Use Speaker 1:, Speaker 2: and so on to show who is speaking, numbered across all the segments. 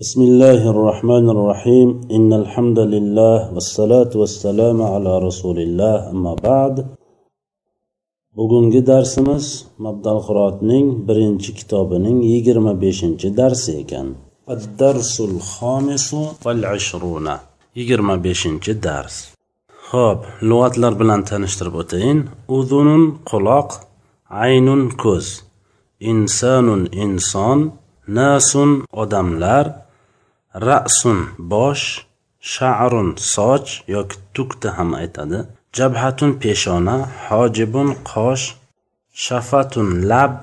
Speaker 1: بسم الله الرحمن الرحيم إن الحمد لله والصلاة والسلام على رسول الله أما بعد bugungi darsimiz mabdal qurotning birinchi kitobining yigirma beshinchi darsi ekan addarsul xomisu val ishruna yigirma beshinchi dars ho'p lug'atlar bilan tanishtirib o'tayin uzunun quloq aynun ko'z insonun inson nasun odamlar Rasun bosh sha'run soch yoki tukta ham aytadi. Jabhatun peshona hojibun qosh shafatun lab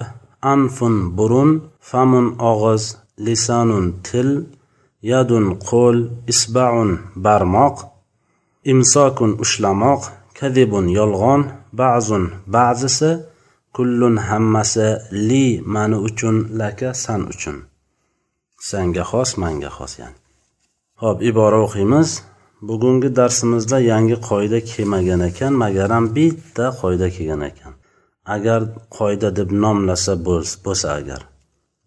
Speaker 1: anfun burun famun og'iz lisanun til yadun qo'l isbaun barmoq imsokun ushlamoq kadibun yolg'on ba'zun ba'zisi kullun hammasi li mani uchun laka san uchun. Sanga xos manga xos ya'ni. Ho'p ibora o'qiymiz. Bugungi darsimizda yangi qoida kelmagan ekan magaram bitta qoida kelgan ekan. Agar qoida deb nomlasa bo'lsa agar.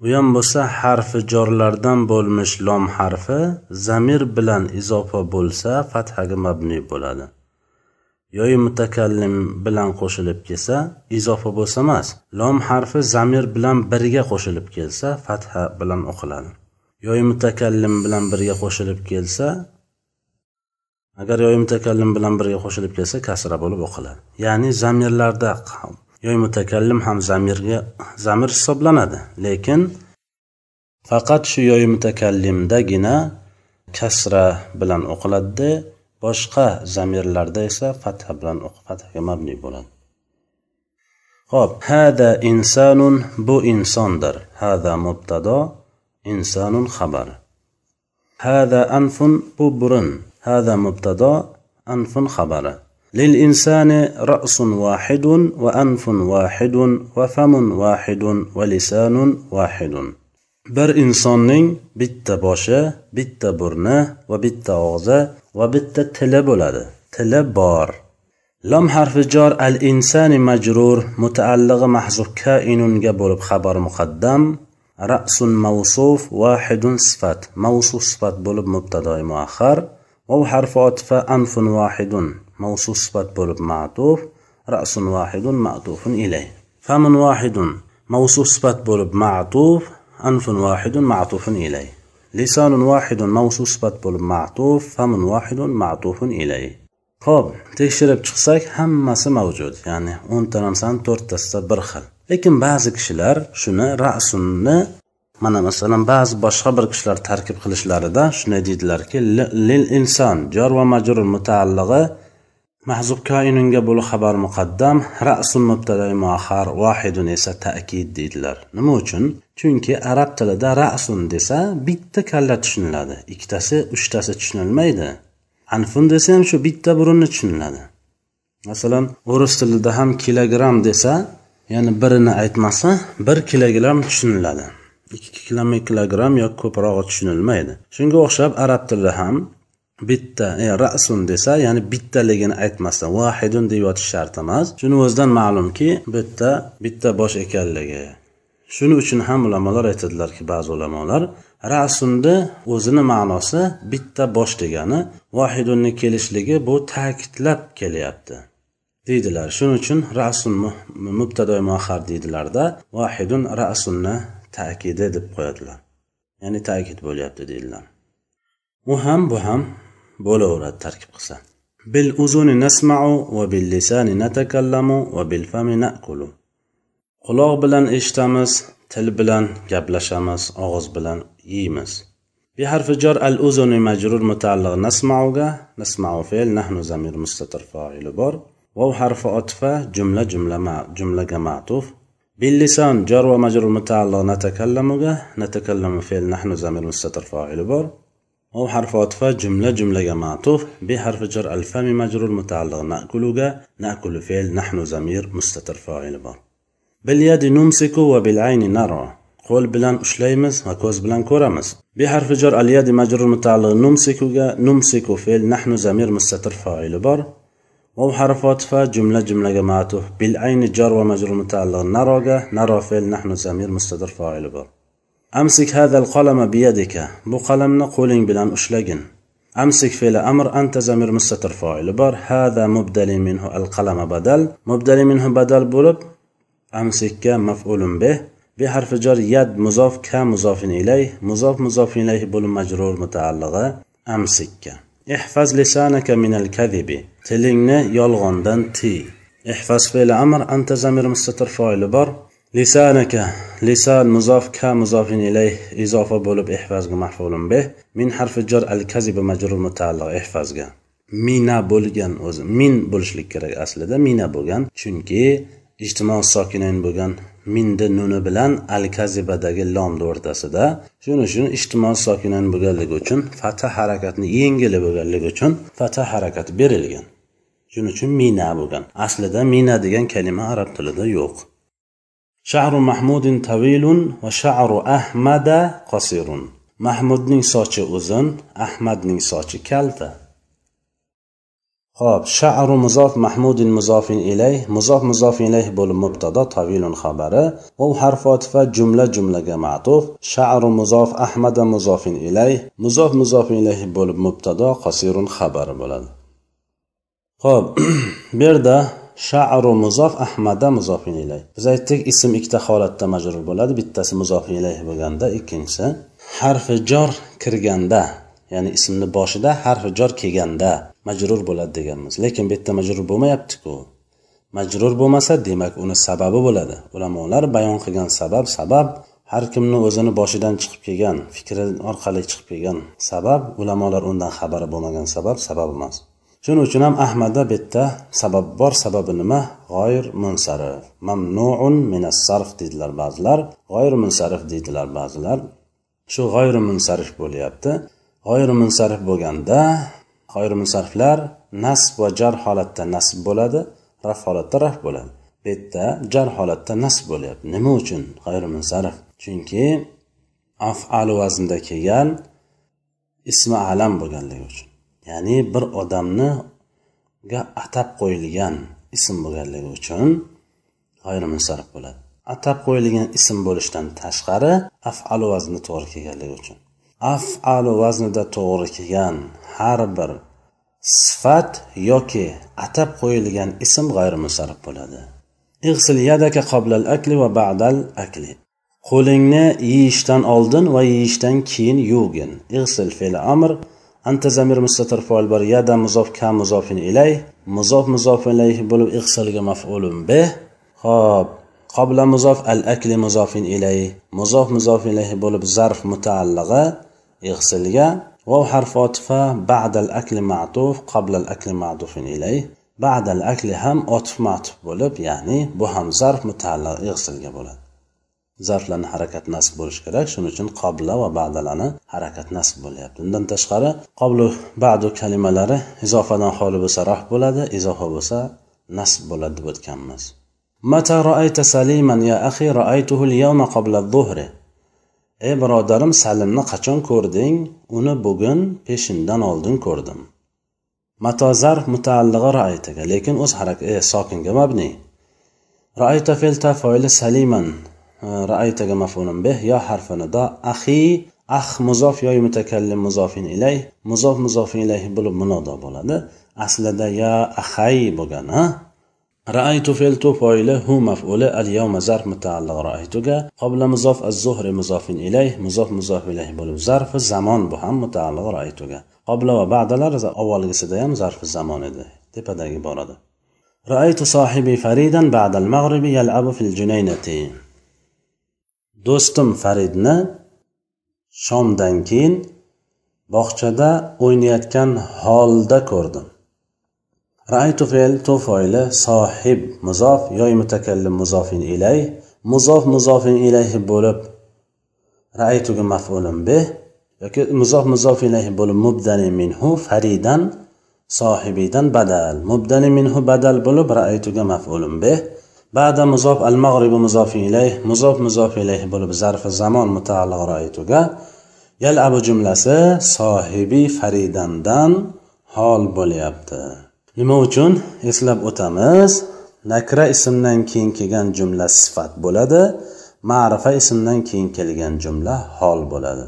Speaker 1: U ham bo'lsa harfi jorlardan bo'lmish lom harfi zamir bilan izofa bo'lsa fathaga mabniy bo'ladi. Yoyi mutakallim bilan qo'shilib kelsa izofa bo'lsa emas lom harfi zamir bilan birga qo'shilib kelsa fatha bilan o'qiladi. Yoyi mutakallim bilan birga qo'shilib kelsa agar yoyi mutakallim bilan birga qo'shilib kelsa kasra bo'lib o'qiladi. Ya'ni zamirlarda yoy mutakallim ham zamirga zamir hisoblanadi. Lekin faqat shu yoy mutakallimdagina kasra bilan o'qiladida boshqa zamirlarda esa fatha bilan fathaga mabni bo'ladi. Ho'p hada insonun bu insondir. Hada mubtado. insonun xabari. Hada anfun bu burun. Hada mubtado anfun xabari. Lil insani rasun vahidun va anfun vahidun va famun vahidun va lisanun vahidun bir insonning bitta boshi bitta burni va bitta og'zi va bitta tili bo'ladi. Tili bor. Lom harfi jor al insani majrur mutaallig'i mahzuf kainunga bo'lib xabar muqaddam rasun mavsuf vahidun sifat mavsuf sifat bo'lib mubtadoi muaxar واو حرف عطف أنف واحد. موصوف صفة بولب معطوف رأس واحد معطوف إليه. فم واحد. موصوف صفة بولب معطوف أنف واحد معطوف إليه. لسان واحد موصوف صفة بولب معطوف فم واحد معطوف إليه. ho'p tekshirib chiqsak hammasi ya'ni o'nta narsani to'rttasida bir xil lekin ba'zi kishilar shuni rasunni mana masalan ba'zi boshqa bir kishilar tarkib qilishlarida shunday deydilarki lil inson jor va majrur mutaallig'i mahzub koinunga bo'lib xabar muqaddam rasul mubtadai muahar vohidun esa ta'kid deydilar. Nima uchun? Chunki arab tilida rasun desa bitta kalla tushuniladi ikkitasi uchtasi tushunilmaydi. Anfun desa ham shu bitta burunni tushuniladi. Masalan o'ris tilida ham kilogramm desa ya'ni birini aytmasa bir kilogramm tushuniladi. Ikki kilogramm yoki ko'prog'i tushunilmaydi. Shunga o'xshab arab tilida ham bitta e, rasun desa ya'ni bittaligini aytmasdan vahidun deb yotish shart emas. Shuni o'zidan ma'lumki bitta bitta bosh ekanligi. Shuning uchun ham ulamolar aytadilarki ba'zi ulamolar rasunni o'zini ma'nosi bitta bosh degani vahidunni kelishligi bu ta'kidlab kelyapti. deydilar shuning uchun rasun mubtado muahar deydilarda vahidun rasunni ta'kidi deb qo'yadilar ya'ni ta'kid bo'lyapti deydilar u ham bu ham bo'laveradi tarkib qilsa bil uzuni nasmau va bil lisani natakallamu va bil fami nakulu quloq bilan eshitamiz til bilan gaplashamiz og'iz bilan yeymiz بحرف جر الأذن مجرور متعلق نسمعه نسمع فعل نحن زمير مستتر فاعل بار واو حرف عطفة جملة جملة مع جملة معطوف باللسان جر ومجرور متعلق نتكلم نتكلم فعل نحن زمير مستتر فاعل بار. أو حرف عطفة جملة جملة معطوف بحرف جر الفم مجرور متعلق نأكل نأكل فعل نحن زمير مستتر فاعل بار. باليد نمسك وبالعين نرى. qo'l bilan ushlaymiz va ko'z bilan بحرف جر اليد مجرور متعلق نمسك نمسك فعل نحن زمير مستتر فاعل بار. واو حرف عطفة جملة جملة معطوف بالعين جر ومجرور متعلق نراجة نرى فعل نحن زمير مستتر فاعل بار amsik hadal qalama biyadika bu qalamni qo'ling bilan ushlagin amsik fe'li amr anta zamir mustatir foili bor hada mubdali minhu al qalama badal mubdali minhu badal bo'lib amsikka maf'ulun bih bi harfi jar yad muzof ka muzofin ilay muzof muzofin ilayhi bo'lib majrur mutaallig'i amsikka ihfaz lisanaka minal الكذب tilingni yolg'ondan tiy. Ihfaz fe'li amr anta zamir mustatir foili bor. Lisanaka lisan muzof ka muzofin ilayh izofa bo'lib ihfazga mahfulun bih min harfi jar al kazibi majrur mutaalliq ihfazga. Mina bo'lgan o'zi. Min bo'lishlik kerak aslida mina bo'lgan. Chunki ijtimo sokinayn bo'lgan. Minni nuni bilan al kazibadagi lomni o'rtasida. Shuning uchun ijtimoiy sokinan bo'lganligi uchun fatha harakatni yengili bo'lganligi uchun fatha harakati berilgan. Shuning uchun mina bo'lgan. Aslida mina degan kalima arab tilida yo'q. Sha'ru mahmudin tavilun va sha'ru ahmada qosirun mahmudning sochi uzun ahmadning sochi kalta. Hop sha'ru muzof mahmudin muzofin ilay, muzof muzofin ilayh bo'lib mubtado tavilun xabari, va harf otifa jumla jumlaga ma'tuf, sha'ru muzof ahmada muzofin ilay, muzof muzofin ilayh bo'lib mubtado qasirun xabari bo'ladi. ho'p bu yerda sha'ru muzof ahmada muzofin ilay. Biz aytdik, ism ikkita holatda majrur bo'ladi, bittasi muzofin ilayh bo'lganda, ikkinchisi harfi jor kirganda ya'ni ismni boshida harfi jor kelganda. Majrur bo'ladi deganmiz. Lekin bu yerda majrur bo'lmayaptiku. Majrur bo'lmasa demak uni sababi bo'ladi. Ulamolar bayon qilgan sabab sabab har kimni o'zini boshidan chiqib kelgan fikri orqali chiqib kelgan sabab ulamolar undan xabari bo'lmagan sabab sabab emas. Shuning uchun ham ahmadda bu yerda sabab bor sababi nima? G'oyir munsarif. Mamnuun minas sarf deydilar ba'zilar. G'oyir munsarif deydilar ba'zilar. Shu g'oyir munsarif bo'lyapti. G'oyir munsarif bo'lganda g'oyri sarflar nasb va jar holatda nasb bo'ladi raf holatda raf bo'ladi. Bu yerda jar holatda nasb bo'lyapti. Nima uchun g'oyri sarf? Chunki afalu vaznda kelgan ismi alam bo'lganligi uchun. Ya'ni bir odamniga atab qo'yilgan ism bo'lganligi uchun g'oyri sarf bo'ladi. Atab qo'yilgan ism bo'lishdan tashqari afalu vazni to'g'ri kelganligi uchun. Afalu vaznida to'g'ri kelgan har bir sifat yoki atab qo'yilgan ism g'ayrimusarrif bo'ladi. Ig'sil yadaka qoblal akli va ba'dal akli. Qo'lingni yeyishdan oldin va yeyishdan keyin yuvgin. Ig'sil fe'li amr. Anta zamir mustatir foil bor yada muzof ka muzofin ilay. Muzof muzof ilayh bo'lib ig'silga maf'ulun bih ho'p qobla muzof al akli muzofin ilay. Muzof muzof ilayhi bo'lib zarf mutaallig'i. ig'silga واو حرف عطفة بعد الأكل معطوف قبل الأكل معطوف إليه بعد الأكل هم عطف معطوف bo'lib ya'ni bu ham zarf mutaalliq ig'silga bo'ladi zarflarni harakat nasb bo'lishi kerak shuning uchun qobla va ba'dalarni harakat nasb bo'lyapti undan tashqari qoblu ba'du kalimalari izofadan xoli bo'lsa raf bo'ladi izofa bo'lsa nasb bo'ladi deb o'tganmiz mata roayta saliman ya axi roaytuhu al-yawma qabla adh-dhuhri ey birodarim salimni qachon ko'rding? Uni bugun peshindan oldin ko'rdim. Matozar mutaallig'i raaytaga lekin o'z harakat e, sokinga mabni. Raayta filta foili saliman. E, raaytaga mafulun bih yo harfini do ahi ah muzof yo mutakallim muzofin ilay muzof muzofin ilayhi bo'lib munodo bo'ladi. Aslida ya ahay bo'lgan ha? رأيت في التوفايل هو مفعول اليوم ظرف متعلق رأيتك قبل مضاف الظهر مضاف إليه مضاف مضاف إليه بلو ظرف الزمان بهم متعلق رأيتك قبل وبعد لرز أول قصدهم ظرف الزمان ده تبا داقي بارد رأيت صاحبي فريدا بعد المغرب يلعب في الجنينة دوستم فريدنا شام دنكين بخشدا وينيتكن هالدا كردم رأيت فعل تو فاعل صاحب مضاف يا متكلم مضاف إليه مضاف مضاف إليه bo'lib رأيتga مفعول به yoki muzof muzof ilayhi bo'lib mubdani minhu faridan sohibidan badal mubdani minhu badal bo'lib raaytuga maf'ulun bih ba'da muzof al mag'ribu muzof ilayh muzof muzof ilayhi bo'lib zarfi zamon mutaalliq raaytuga yalabu jumlasi sohibi faridandan hol bo'lyapti Nima uchun? Eslab o'tamiz. Nakra ismdan keyin kelgan jumla sifat bo'ladi. Ma'rifa ismdan keyin kelgan jumla hol bo'ladi.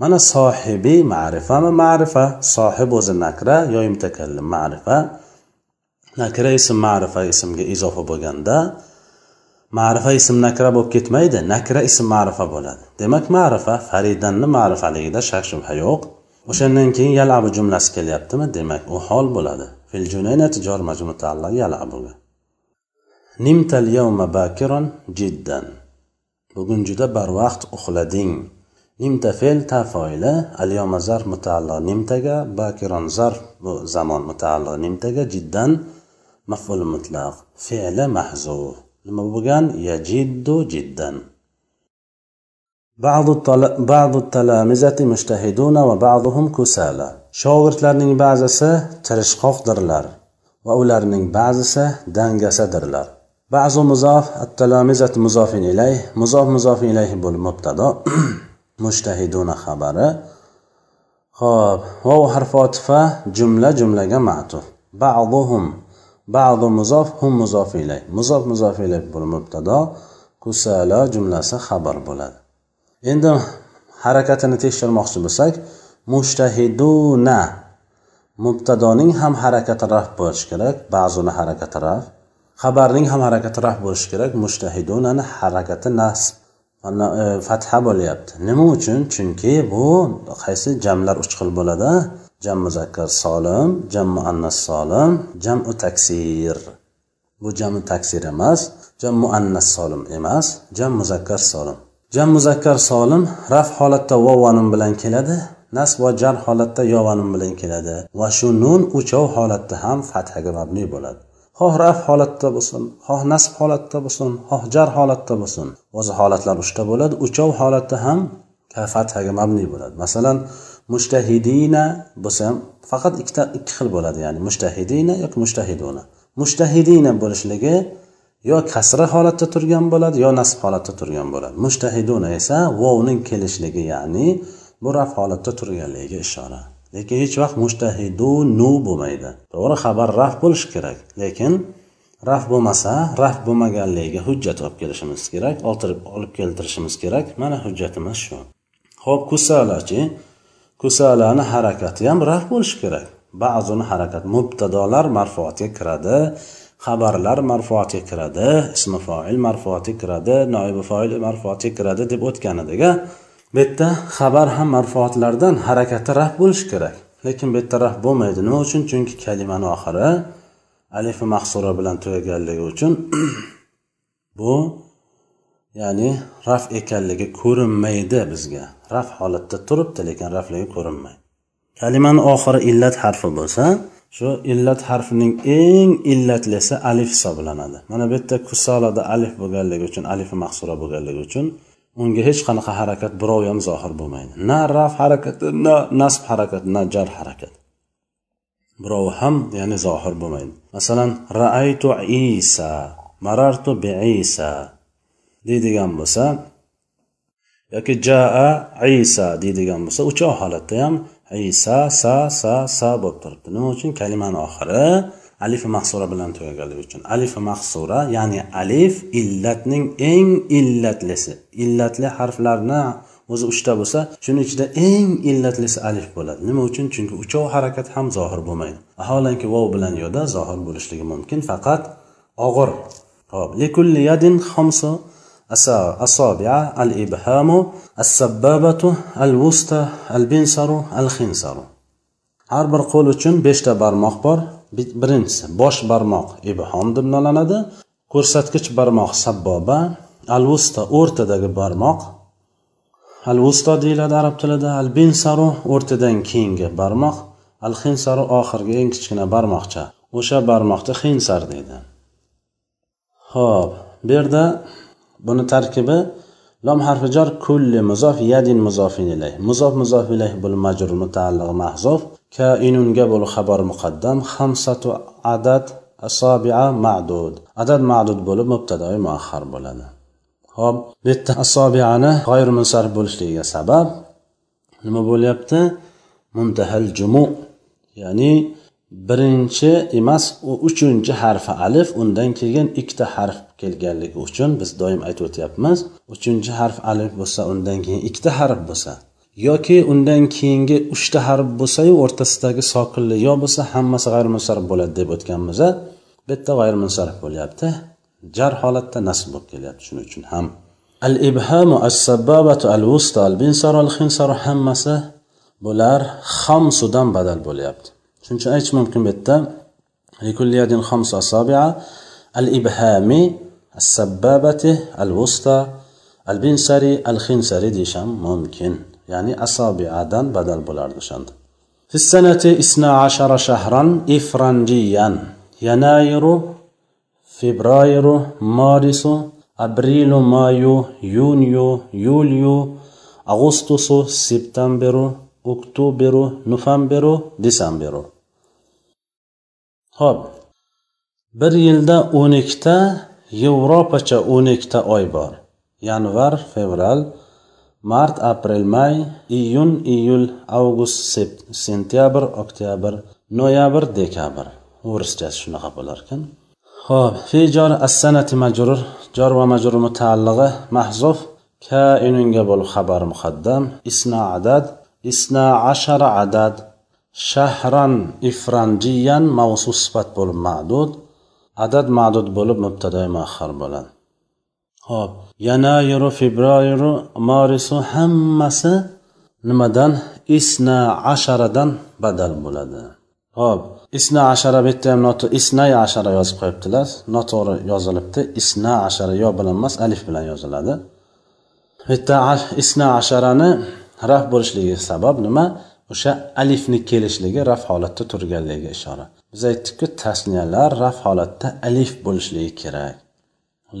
Speaker 1: Mana sohibiy ma'rifami ma'rifa? Sohib o'zi nakra yo mutakallim ma'rifa? Nakra ism ma'rifa ismga izofa bo'lganda ma'rifa ism nakra bo'lib ketmaydi nakra ism ma'rifa bo'ladi. Demak ma'rifa faridanni ma'rifaligida shak shubha yo'q. O'shandan keyin yalabu jumlasi kelyaptimi? Demak u hol bo'ladi. الجنينة تجار مجموعة الله. يلعبون نمت اليوم باكرا جدا. بقن جدا بروقت أخلدين. نمت فعل تفايلة اليوم زر متعلا نمتجا باكرا ظرف زمان متعلا نمتجا جدا. مفعول مطلق. فعل محذوف. لما بقن يجد جدا. بعض الطل... بعض التلامذة مجتهدون وبعضهم كسالى. Shogirdlarning ba'zisi tirishqoqdirlar va ularning ba'zisi dangasadirlar. Ba'zu muzof attalomizat muzofin ilay muzof muzofin ilayh bo'lib mubtado mushtahiduna xabari. Ho'p vov harfi otifa jumla jumlaga ma'tuf. Ba'duhum ba'du muzof hum muzof ilay. Muzof muzof ilay bo'lib mubtado kusala jumlasi xabar bo'ladi. Endi harakatini tekshirmoqchi bo'lsak mushtahiduna. Mubtadoning ham harakati raf bo'lishi kerak ba'zuni harakati raf xabarning ham harakati raf bo'lishi kerak mushtahidunani harakati nasb e, fatha bo'lyapti. Nima uchun? Chunki bu qaysi jamlar uch xil bo'ladi? Jam muzakkar solim jam muannas solim jamu taksir. Bu jamu taksir emas jam muannas solim emas jam muzakkar solim. Jam muzakkar solim raf holatda vovanun bilan keladi. Nasb va jar holatda yovanim bilan keladi va shu nun uchov holatda ham fathaga mabni bo'ladi. Xoh raf holatda bo'lsin xoh nasb holatda bo'lsin xoh jar holatda bo'lsin. O'zi holatlar uchta bo'ladi uchov holatda ham fathaga mabni bo'ladi. Masalan mushtahidina bo'lsa ham faqat ikkita ikki xil bo'ladi ya'ni mushtahidina yoki mushtahiduna mushtahidina bo'lishligi yo kasra holatda turgan bo'ladi yo nasb holatda turgan bo'ladi. Mushtahiduna esa vovning kelishligi ya'ni bu raf holatda turganligiga ishora lekin hech vaqt mushtahidu nu bo'lmaydi. To'g'ri xabar raf bo'lishi kerak. Lekin raf bo'lmasa raf bo'lmaganligiga hujjat olib kelishimiz kerak olib keltirishimiz kerak. Mana hujjatimiz shu. Ho'p kusalachi kusalani harakati ham raf bo'lishi kerak. Ba'zini harakat mubtadolar marfuatga kiradi xabarlar marfuatga kiradi ismi foil marfuatga kiradi noibi foil marfuatga kiradi deb o'tgan edik bu yerda xabar ham marfuatlardan harakati raf bo'lishi kerak. Lekin bu yerda raf bo'lmaydi. Nima uchun? Chunki kalimani oxiri alifi mahsura bilan tugaganligi uchun bu ya'ni raf ekanligi ko'rinmaydi bizga. Raf holatda turibdi lekin rafligi ko'rinmaydi. Kalimani oxiri illat harfi bo'lsa shu illat harfining eng illatlisi alif hisoblanadi. Mana bu yerda kusolada alif bo'lganligi uchun alifi mahsura bo'lganligi uchun unga hech qanaqa harakat birov ham zohir bo'lmaydi. Na raf harakati na nasb harakati na jar harakat. Birov ham ya'ni zohir bo'lmaydi. Masalan raaytu isa marartu bi isa deydigan bo'lsa yoki jaa isa deydigan bo'lsa uchov holatda ham isa sa sa sa bo'lib turibdi. Nima uchun? Kalimani oxiri alif mahsura bilan tugaganligi uchun. Alif mahsura ya'ni alif illatning eng illatlisi. Illatli harflarni o'zi uchta bo'lsa shuni ichida eng illatlisi alif bo'ladi. Nima uchun? Chunki uchov harakat ham zohir bo'lmaydi. Vaholanki vov bilan yoda zohir bo'lishligi mumkin. Faqat og'ir. Hop. Yadin xamsu asobia al ibhamu as sabbabatu al wusta al binsaru al xinsaru har bir qo'l uchun beshta barmoq bor. Birinchisi bosh barmoq ibhom deb nomlanadi. Ko'rsatkich barmoq sabboba. Al vusta o'rtadagi barmoq al vusto deyiladi arab tilida. Al binsaru o'rtadan keyingi barmoq. Al xinsaru oxirgi eng kichkina barmoqcha. O'sha barmoqni xinsar deydi. Ho'p bu yerda buni tarkibi lom harfi jar kulli muzof yadin muzofin ilayh muzof muzof ilayh bul majrur mutaalliq mahzuf kainunga bul xabar muqaddam xamsatu adad asobia ma'dud adad ma'dud bo'lib mubtadoi muahhar bo'ladi ho'p bu yerda asobiani g'oyir munsarif bo'lishligiga sabab nima bo'lyapti muntahal jumu ya'ni birinchi emas u uchinchi harfi alif undan keyin ikkita harf kelganligi uchun biz doim aytib o'tyapmiz uchinchi harf alif bo'lsa undan keyin ikkita harf bo'lsa. Yoki undan keyingi uchta harf bo'lsayu o'rtasidagi sokinli yo bo'lsa hammasi g'ayrimunsarif bo'ladi deb o'tganmiz bu yerda g'ayrimunsarif bo'lyapti. Jar holatda nasb bo'lib kelyapti shuning uchun ham. Al ibhamu as sabbabatu al vusta al binsaru al xinsaru hammasi bular xamsudan badal bo'lyapti. شنو إيش ممكن بيتا لكل يد خمس أصابع. الإبهام السبابة الوسطى البنسري الخنسري ديشان ممكن. يعني أصابع أصابعdan بدل بولار ديشان في السنة إثنى عشر شهرا إفرنجيا. يناير فبراير مارس أبريل مايو يونيو يوليو أغسطس سبتمبر أكتوبر نوفمبر ديسمبر. Ho'p bir yilda o'n ikkita yevropacha o'n ikkita oy bor. Yanvar fevral mart aprel may iyun iyul avgust sentyabr oktyabr noyabr dekabr. O'rischasi shunaqa bo'larkan. Ho'p fi jor as-sanati majrur jor va majrur mutaallig'i mahzuf. Kainunga bo'lib xabar muqaddam. Isna adad isna ashara adad. Shahran ifranjiyan mavsus sifat bo'lib ma'dud adad ma'dud bo'lib mubtadoi muahhar bo'ladi. Ho'p yanayiru fevrayiru marisu hammasi nimadan? Isna asharadan badal bo'ladi. Ho'p isna ashara bu yerda ham isnay ashara yozib qo'yibdilar. Noto'g'ri yozilibdi. Isna ashara yo bilan emas alif bilan yoziladi. Bu yerda isna asharani raf bo'lishligi sabab nima? O'sha alifni kelishligi raf holatda turganligiga ishora. Biz aytdikku tasniyalar raf holatda alif bo'lishligi kerak.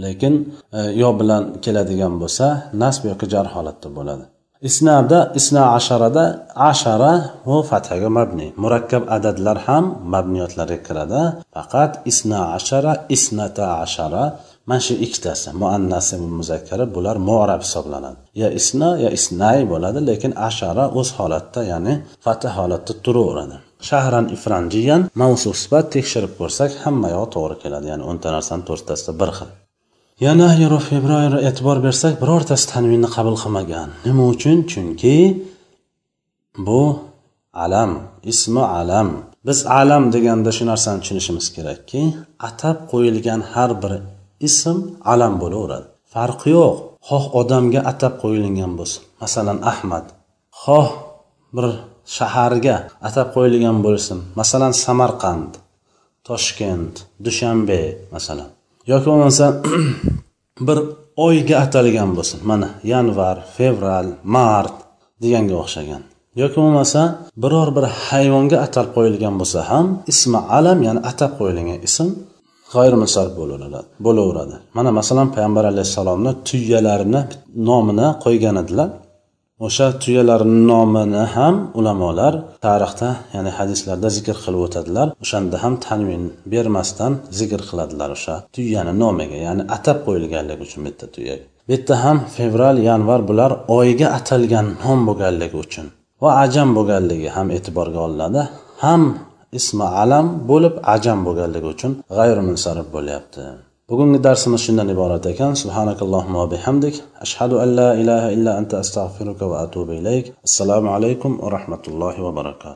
Speaker 1: Lekin e, yo bilan keladigan bo'lsa nasb yoki jar holatda bo'ladi. Isnada isna asharada ashara va fathaga mabni. Murakkab adadlar ham mabniyotlarga kiradi. Faqat isna ashara isnata ashara mana shu ikkitasi muannasi muzakkari bular muarab hisoblanadi. Ya isna ya isnay bo'ladi lekin ashara o'z holatda ya'ni fatha holatda turaveradi. Shahran ifranjiyan mavsu sifat tekshirib ko'rsak hamma yog'i to'g'ri keladi ya'ni o'nta narsani to'rttasida bir xil. Yanayru fevral e'tibor bersak birortasi tanvinni qabul qilmagan. Nima uchun? Chunki bu alam ismi alam. Biz alam deganda shu narsani tushunishimiz kerakki atab qo'yilgan har bir ism alam bo'laveradi. Farqi yo'q. Xoh odamga atab qo'yilgan bo'lsin masalan ahmad. Xoh bir shaharga atab qo'yilgan bo'lsin masalan samarqand toshkent dushanbe masalan. Yoki bo'lmasa bir oyga atalgan bo'lsin mana yanvar fevral mart deganga o'xshagan. Yoki bo'lmasa biror bir hayvonga atab qo'yilgan bo'lsa ham ismi alam ya'ni atab qo'yilgan ism g'ayrimusarrif bo'laveradi. Mana masalan payg'ambar alayhissalomni tuyalarini nomini qo'ygan edilar. O'sha tuyalarni nomini ham ulamolar tarixda ya'ni hadislarda zikr qilib o'tadilar. O'shanda ham tanvin bermasdan zikr qiladilar o'sha tuyani nomiga ya'ni atab qo'yilganligi uchun bitta tuyaga bu yerda ham fevral yanvar bular oyga atalgan nom bo'lganligi uchun va ajam bo'lganligi ham e'tiborga olinadi. Ham ismi alam bo'lib ajam bo'lganligi uchun g'ayrimunsarif bo'lyapti. Bugungi darsimiz shundan iborat ekan. Subhanakallohumma bihamdik. Ashhadu an la ilaha illa anta astag'firuka va atubu ilayk. Assalomu alaykum va rahmatullohi va barakatuh.